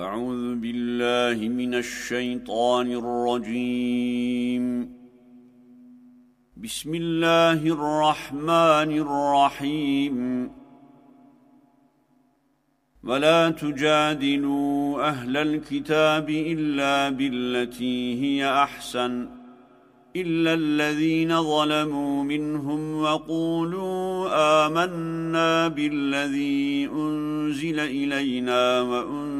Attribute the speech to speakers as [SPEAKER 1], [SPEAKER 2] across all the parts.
[SPEAKER 1] أعوذ بالله من الشيطان الرجيم. بسم الله الرحمن الرحيم. ولا تجادلوا أهل الكتاب إلا بالتي هي أحسن إلا الذين ظلموا منهم وقولوا آمنا بالذي أنزل إلينا وأنزل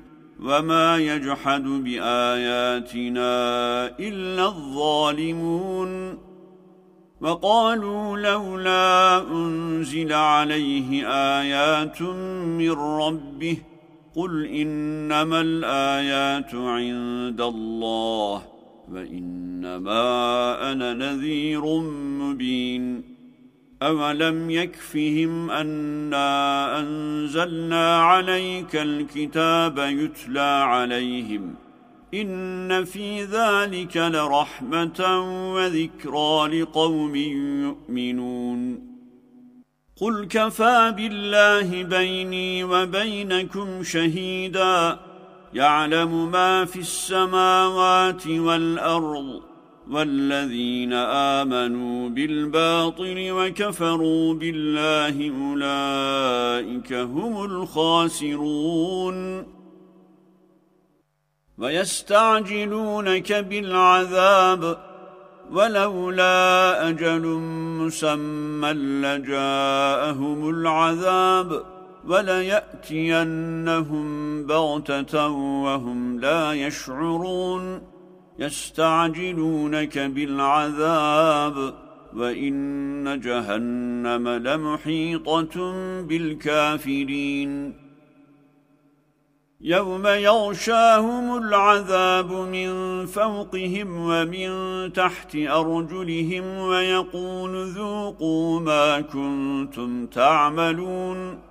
[SPEAKER 1] وما يجحد بآياتنا إلا الظالمون وقالوا لولا أنزل عليه آيات من ربه قل إنما الآيات عند الله وإنما أنا نذير مبين أولم يكفهم أنا أنزلنا عليك الكتاب يتلى عليهم إن في ذلك لرحمة وذكرى لقوم يؤمنون قل كفى بالله بيني وبينكم شهيدا يعلم ما في السماوات والأرض والذين آمنوا بالباطل وكفروا بالله أولئك هم الخاسرون. ويستعجلونك بالعذاب ولولا أجل مسمى لجاءهم العذاب وليأتينهم بغتة وهم لا يشعرون. يستعجلونك بالعذاب وإن جهنم لمحيطة بالكافرين. يوم يغشاهم العذاب من فوقهم ومن تحت أرجلهم ويقول ذوقوا ما كنتم تعملون.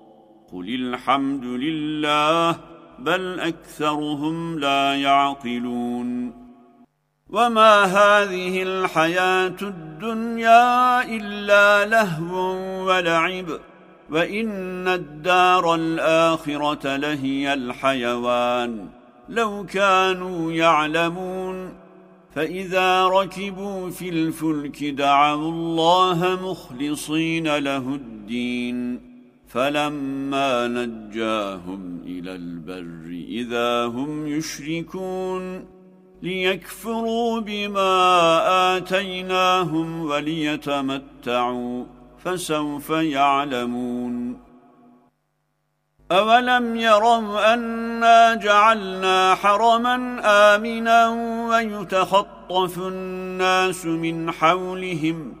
[SPEAKER 1] قل الحمد لله بل أكثرهم لا يعقلون وما هذه الحياة الدنيا إلا لهو ولعب وإن الدار الآخرة لهي الحيوان لو كانوا يعلمون فإذا ركبوا في الفلك دعوا الله مخلصين له الدين فلما نجاهم إلى البر إذا هم يشركون ليكفروا بما آتيناهم وليتمتعوا فسوف يعلمون أولم يروا أنا جعلنا حرما آمنا ويتخطف الناس من حولهم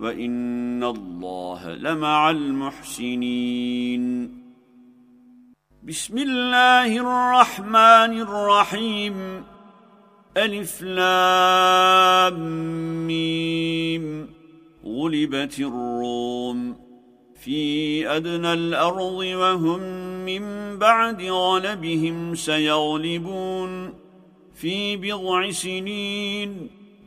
[SPEAKER 1] وإن الله لمع المحسنين. بسم الله الرحمن الرحيم. ألف لام ميم. غلبت الروم في أدنى الأرض وهم من بعد غلبهم سيغلبون في بضع سنين.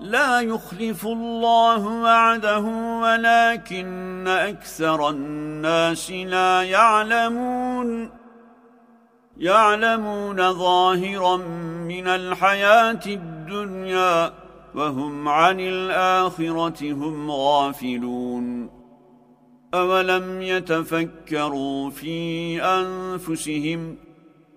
[SPEAKER 1] لا يخلف الله وعده ولكن أكثر الناس لا يعلمون. يعلمون ظاهرا من الحياة الدنيا وهم عن الآخرة هم غافلون. أولم يتفكروا في أنفسهم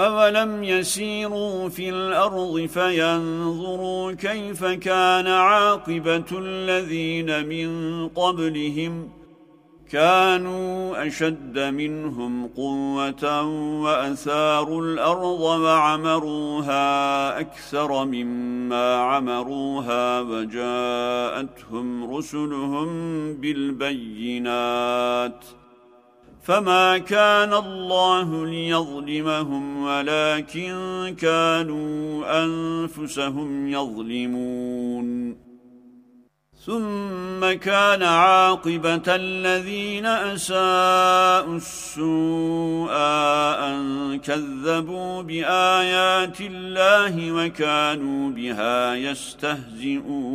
[SPEAKER 1] أَوَلَمْ يَسِيرُوا فِي الْأَرْضِ فَيَنْظُرُوا كَيْفَ كَانَ عَاقِبَةُ الَّذِينَ مِنْ قَبْلِهِمْ ۚ كانوا أشد منهم قوة وأثاروا الأرض وعمروها أكثر مما عمروها وجاءتهم رسلهم بالبينات فما كان الله ليظلمهم ولكن كانوا أنفسهم يظلمون ثم كان عاقبة الذين أساءوا السوء أن كذبوا بآيات الله وكانوا بها يستهزئون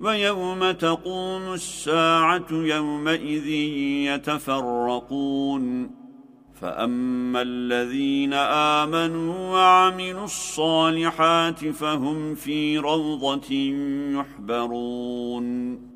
[SPEAKER 1] ويوم تقوم الساعة يومئذ يتفرقون. فأما الذين آمنوا وعملوا الصالحات فهم في روضة يحبرون.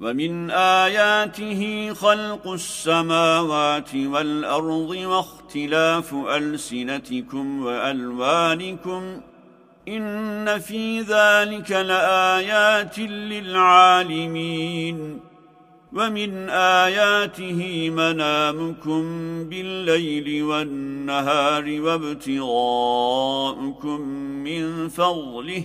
[SPEAKER 1] ومن آياته خلق السماوات والأرض واختلاف ألسنتكم وألوانكم إن في ذلك لآيات للعالمين ومن آياته منامكم بالليل والنهار وابتغاءكم من فضله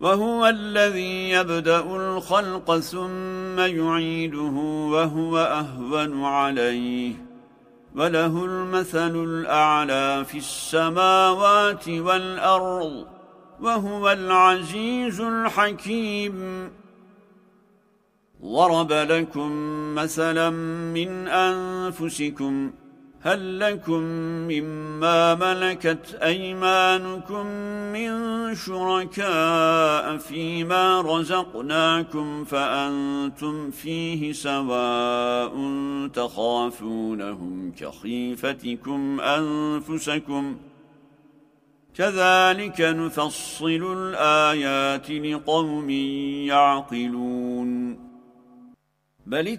[SPEAKER 1] وهو الذي يبدأ الخلق ثم يعيده وهو أهون عليه. وله المثل الأعلى في السماوات والأرض وهو العزيز الحكيم. ضرب لكم مثلا من أنفسكم هل لكم مما ملكت أيمانكم من شركاء فيما رزقناكم فأنتم فيه سواء تخافونهم كخيفتكم أنفسكم كذلك نفصل الآيات لقوم يعقلون بل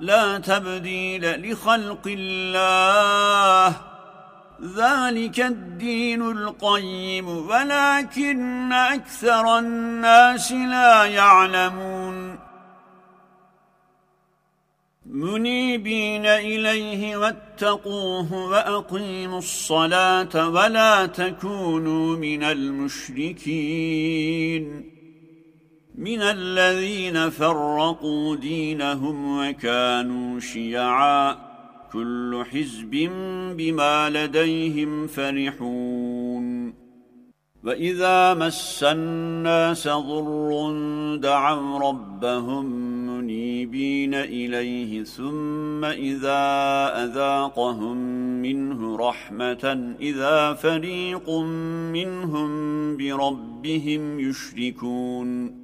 [SPEAKER 1] لا تبديل لخلق الله. ذلك الدين القيم ولكن أكثر الناس لا يعلمون. منيبين إليه واتقوه وأقيموا الصلاة ولا تكونوا من المشركين. من الذين فرقوا دينهم وكانوا شيعا كل حزب بما لديهم فرحون. وإذا مس الناس ضر دعوا ربهم منيبين إليه ثم إذا أذاقهم منه رحمة إذا فريق منهم بربهم يشركون.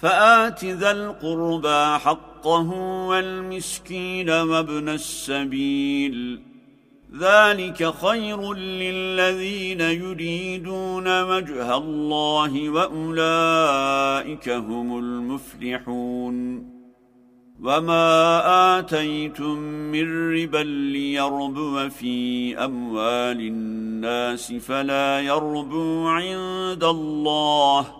[SPEAKER 1] فآت ذا القربى حقه والمسكين وابن السبيل. ذلك خير للذين يريدون وجه الله وأولئك هم المفلحون. وما آتيتم من ربا ليربو في أموال الناس فلا يربو عند الله.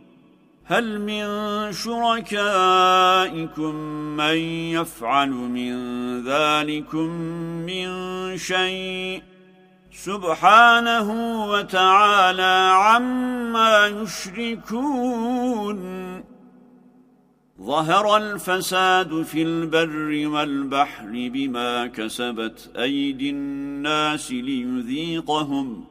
[SPEAKER 1] هل من شركائكم من يفعل من ذلكم من شيء؟ سبحانه وتعالى عما يشركون. ظهر الفساد في البر والبحر بما كسبت أيدي الناس ليذيقهم.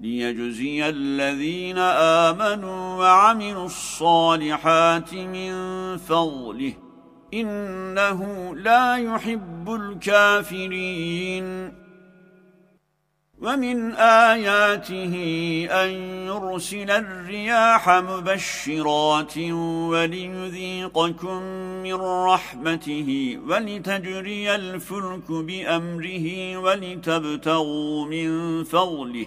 [SPEAKER 1] ليجزي الذين آمنوا وعملوا الصالحات من فضله إنه لا يحب الكافرين ومن آياته أن يرسل الرياح مبشرات وليذيقكم من رحمته ولتجري الفلك بأمره ولتبتغوا من فضله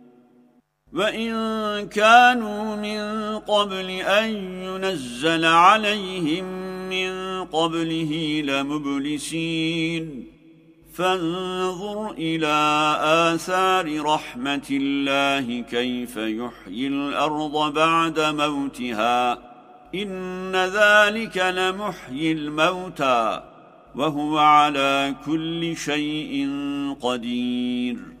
[SPEAKER 1] وَإِن كَانُوا مِن قَبْلِ أَن يُنَزَّلَ عَلَيْهِم مِّن قَبْلِهِ لَمُبْلِسِينَ فَانظُرْ إِلَى آثَارِ رَحْمَةِ اللَّهِ كَيْفَ يُحْيِي الْأَرْضَ بَعْدَ مَوْتِهَا إِنَّ ذَلِكَ لَمُحْيِي الْمَوْتَى وَهُوَ عَلَى كُلِّ شَيْءٍ قَدِيرٌ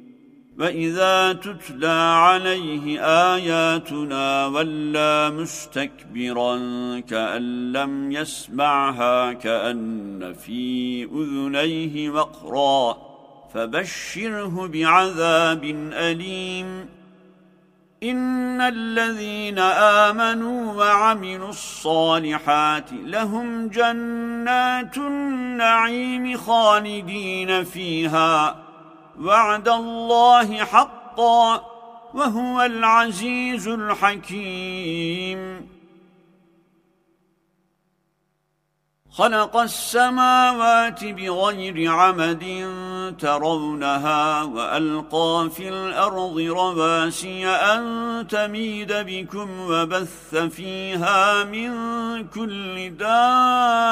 [SPEAKER 1] فإذا تتلى عليه آياتنا ولا مستكبرا كأن لم يسمعها كأن في أذنيه وقرا فبشره بعذاب أليم. إن الذين آمنوا وعملوا الصالحات لهم جنات النعيم خالدين فيها. وعد الله حقا وهو العزيز الحكيم. خلق السماوات بغير عمد ترونها وألقى في الأرض رواسي أن تميد بكم وبث فيها من كل دابة.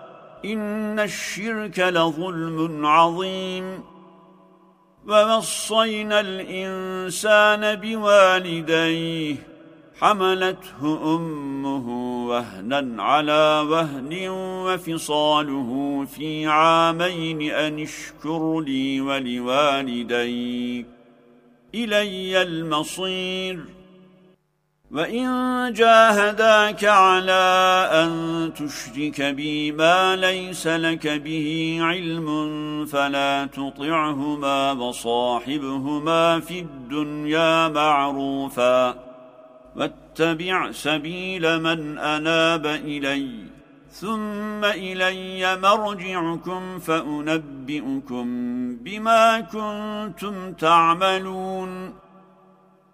[SPEAKER 1] إن الشرك لظلم عظيم. ووصينا الإنسان بوالديه حملته أمه وهنا على وهن وفصاله في عامين أن اشكر لي ولوالديك. إلي المصير. وإن جاهداك على أن تشرك بي ما ليس لك به علم فلا تطعهما وصاحبهما في الدنيا معروفاً واتبع سبيل من أناب إلي ثم إلي مرجعكم فأنبئكم بما كنتم تعملون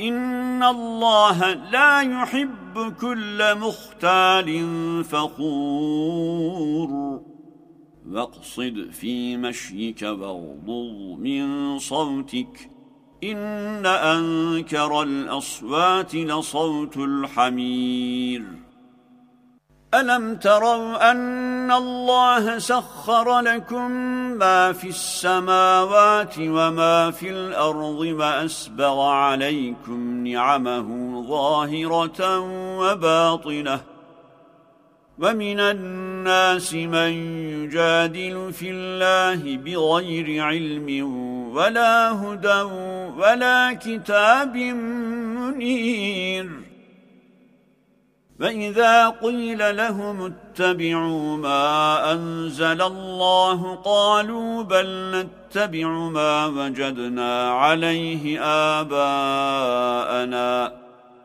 [SPEAKER 1] إن الله لا يحب كل مختال فخور. واقصد في مشيك واغضض من صوتك. إن أنكر الأصوات لصوت الحمير. ألم تروا أن الله سخر لكم ما في السماوات وما في الأرض وأسبغ عليكم نعمه ظاهرة وباطنة ومن الناس من يجادل في الله بغير علم ولا هدى ولا كتاب منير فإذا قيل لهم اتبعوا ما أنزل الله قالوا بل نتبع ما وجدنا عليه آباءنا.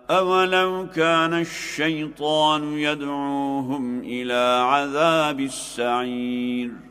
[SPEAKER 1] أولو كان الشيطان يدعوهم إلى عذاب السعير.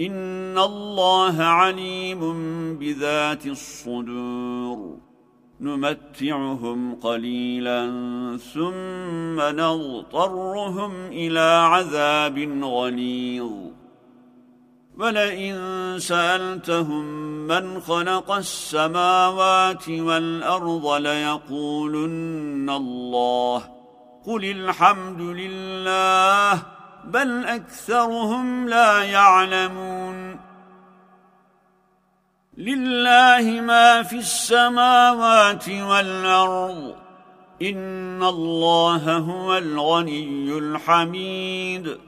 [SPEAKER 1] إن الله عليم بذات الصدور نمتعهم قليلا ثم نضطرهم إلى عذاب غليظ ولئن سألتهم من خلق السماوات والأرض ليقولن الله قل الحمد لله بل أكثرهم لا يعلمون. لله ما في السماوات والأرض. إن الله هو الغني الحميد.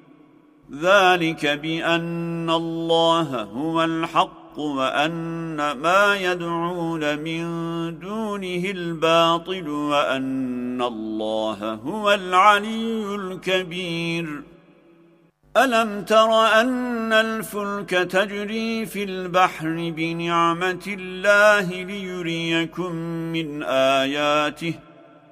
[SPEAKER 1] ذلك بأن الله هو الحق وأن ما يدعون من دونه الباطل وأن الله هو العلي الكبير. ألم تر أن الفلك تجري في البحر بنعمة الله ليريكم من آياته؟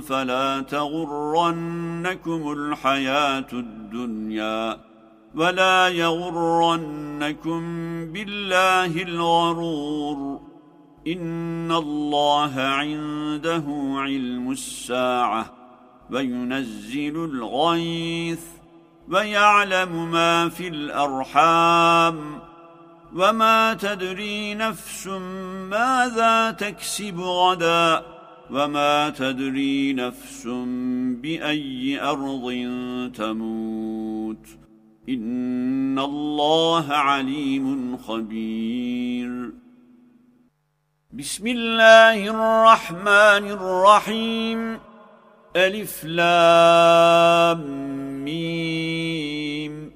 [SPEAKER 1] فلا تغرنكم الحياة الدنيا ولا يغرنكم بالله الغرور إن الله عنده علم الساعة وينزل الغيث ويعلم ما في الأرحام وما تدري نفس ماذا تكسب غدا وما تدري نفس بأي أرض تموت إن الله عليم خبير. بسم الله الرحمن الرحيم. ألف لام ميم.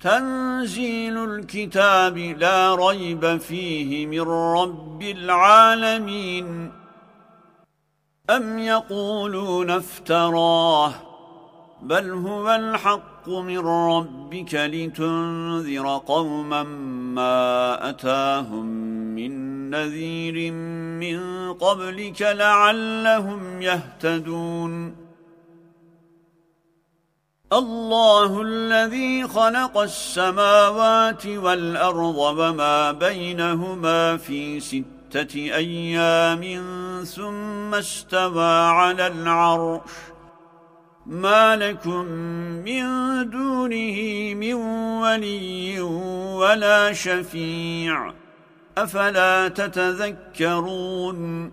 [SPEAKER 1] تنزيل الكتاب لا ريب فيه من رب العالمين. أم يقولون افتراه بل هو الحق من ربك لتنذر قوما ما أتاهم من نذير من قبلك لعلهم يهتدون الله الذي خلق السماوات والأرض وما بينهما في أيام ثم استوى على العرش. ما لكم من دونه من ولي ولا شفيع. أفلا تتذكرون؟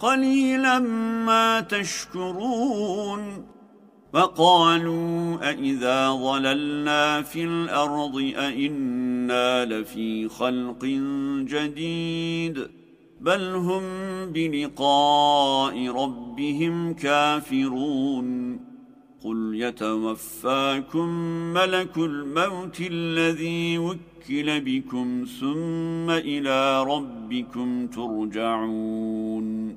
[SPEAKER 1] قليلا ما تشكرون وقالوا أئذا ظللنا في الأرض أئنا لفي خلق جديد بل هم بلقاء ربهم كافرون قل يتوفاكم ملك الموت الذي وكل بكم ثم إلى ربكم ترجعون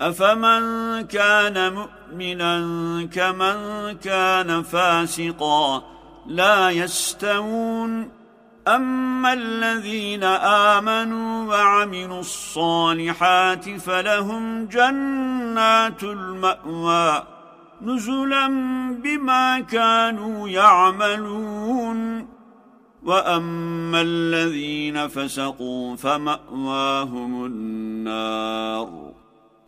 [SPEAKER 1] أفمن كان مؤمنا كمن كان فاسقا لا يستوون أما الذين آمنوا وعملوا الصالحات فلهم جنات المأوى نزلا بما كانوا يعملون وأما الذين فسقوا فمأواهم النار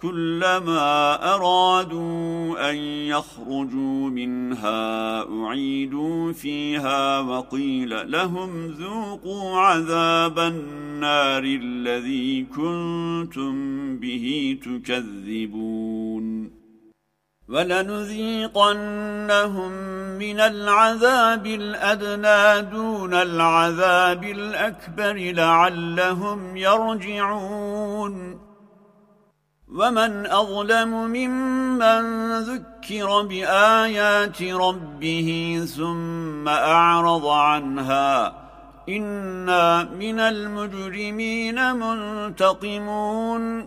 [SPEAKER 1] كلما أرادوا أن يخرجوا منها أعيدوا فيها وقيل لهم ذوقوا عذاب النار الذي كنتم به تكذبون. ولنذيقنهم من العذاب الأدنى دون العذاب الأكبر لعلهم يرجعون. ومن أظلم ممن ذكر بآيات ربه ثم أعرض عنها إنا من المجرمين منتقمون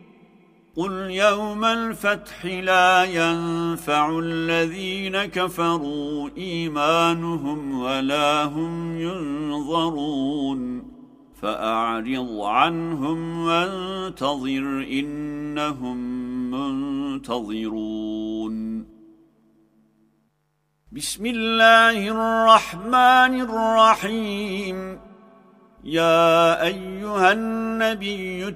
[SPEAKER 1] قل يوم الفتح لا ينفع الذين كفروا إيمانهم ولا هم ينظرون فأعرض عنهم وانتظر إنهم منتظرون بسم الله الرحمن الرحيم يا أيها النبي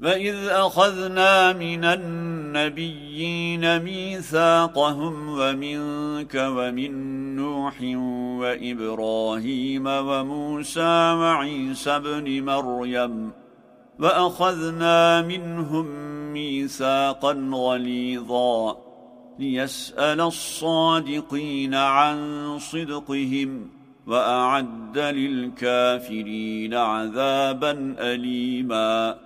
[SPEAKER 1] وَإِذْ أَخَذْنَا مِنَ النَّبِيِّينَ مِيثَاقَهُمْ وَمِنْكَ وَمِنْ نُوحٍ وَإِبْرَاهِيمَ وَمُوسَى وَعِيسَى بْنِ مَرْيَمَ وَأَخَذْنَا مِنْهُمْ مِيثَاقًا غَلِيظًا لِيَسْأَلَ الصَّادِقِينَ عَنْ صِدْقِهِمْ وَأَعَدَّ لِلْكَافِرِينَ عَذَابًا أَلِيمًا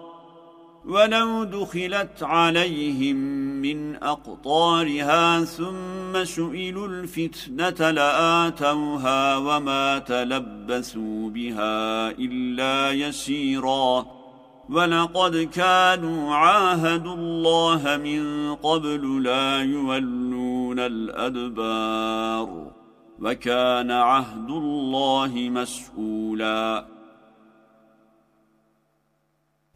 [SPEAKER 1] ولو دخلت عليهم من أقطارها ثم سئلوا الفتنة لآتوها وما تلبثوا بها إلا يسيرا. ولقد كانوا عاهدوا الله من قبل لا يولون الأدبار. وكان عهد الله مسؤولاً.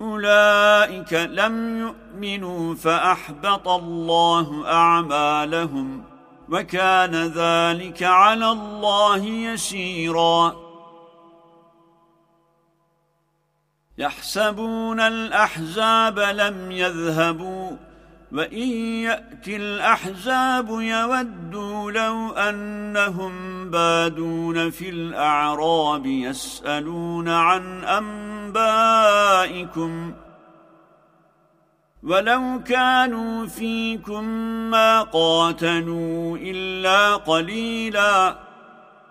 [SPEAKER 1] أولئك لم يؤمنوا فأحبط الله أعمالهم وكان ذلك على الله يسيرا. يحسبون الأحزاب لم يذهبوا وإن يأتي الأحزاب يودوا لو أنهم بادون في الأعراب يسألون عن أنبائكم ولو كانوا فيكم ما قاتلوا إلا قليلا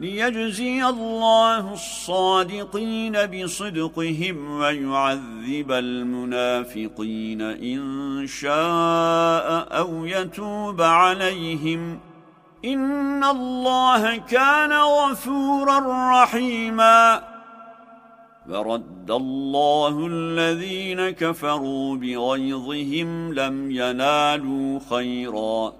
[SPEAKER 1] ليجزي الله الصادقين بصدقهم ويعذب المنافقين إن شاء أو يتوب عليهم. إن الله كان غفورا رحيماً. فرد الله الذين كفروا بغيظهم لم ينالوا خيرا.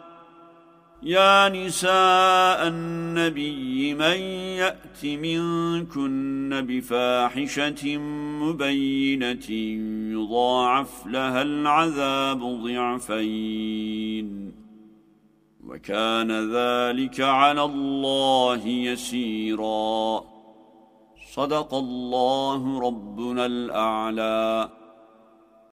[SPEAKER 1] يا نساء النبي من يأت منكن بفاحشة مبينة يضاعف لها العذاب ضعفين وكان ذلك على الله يسيرا. صدق الله ربنا الأعلى.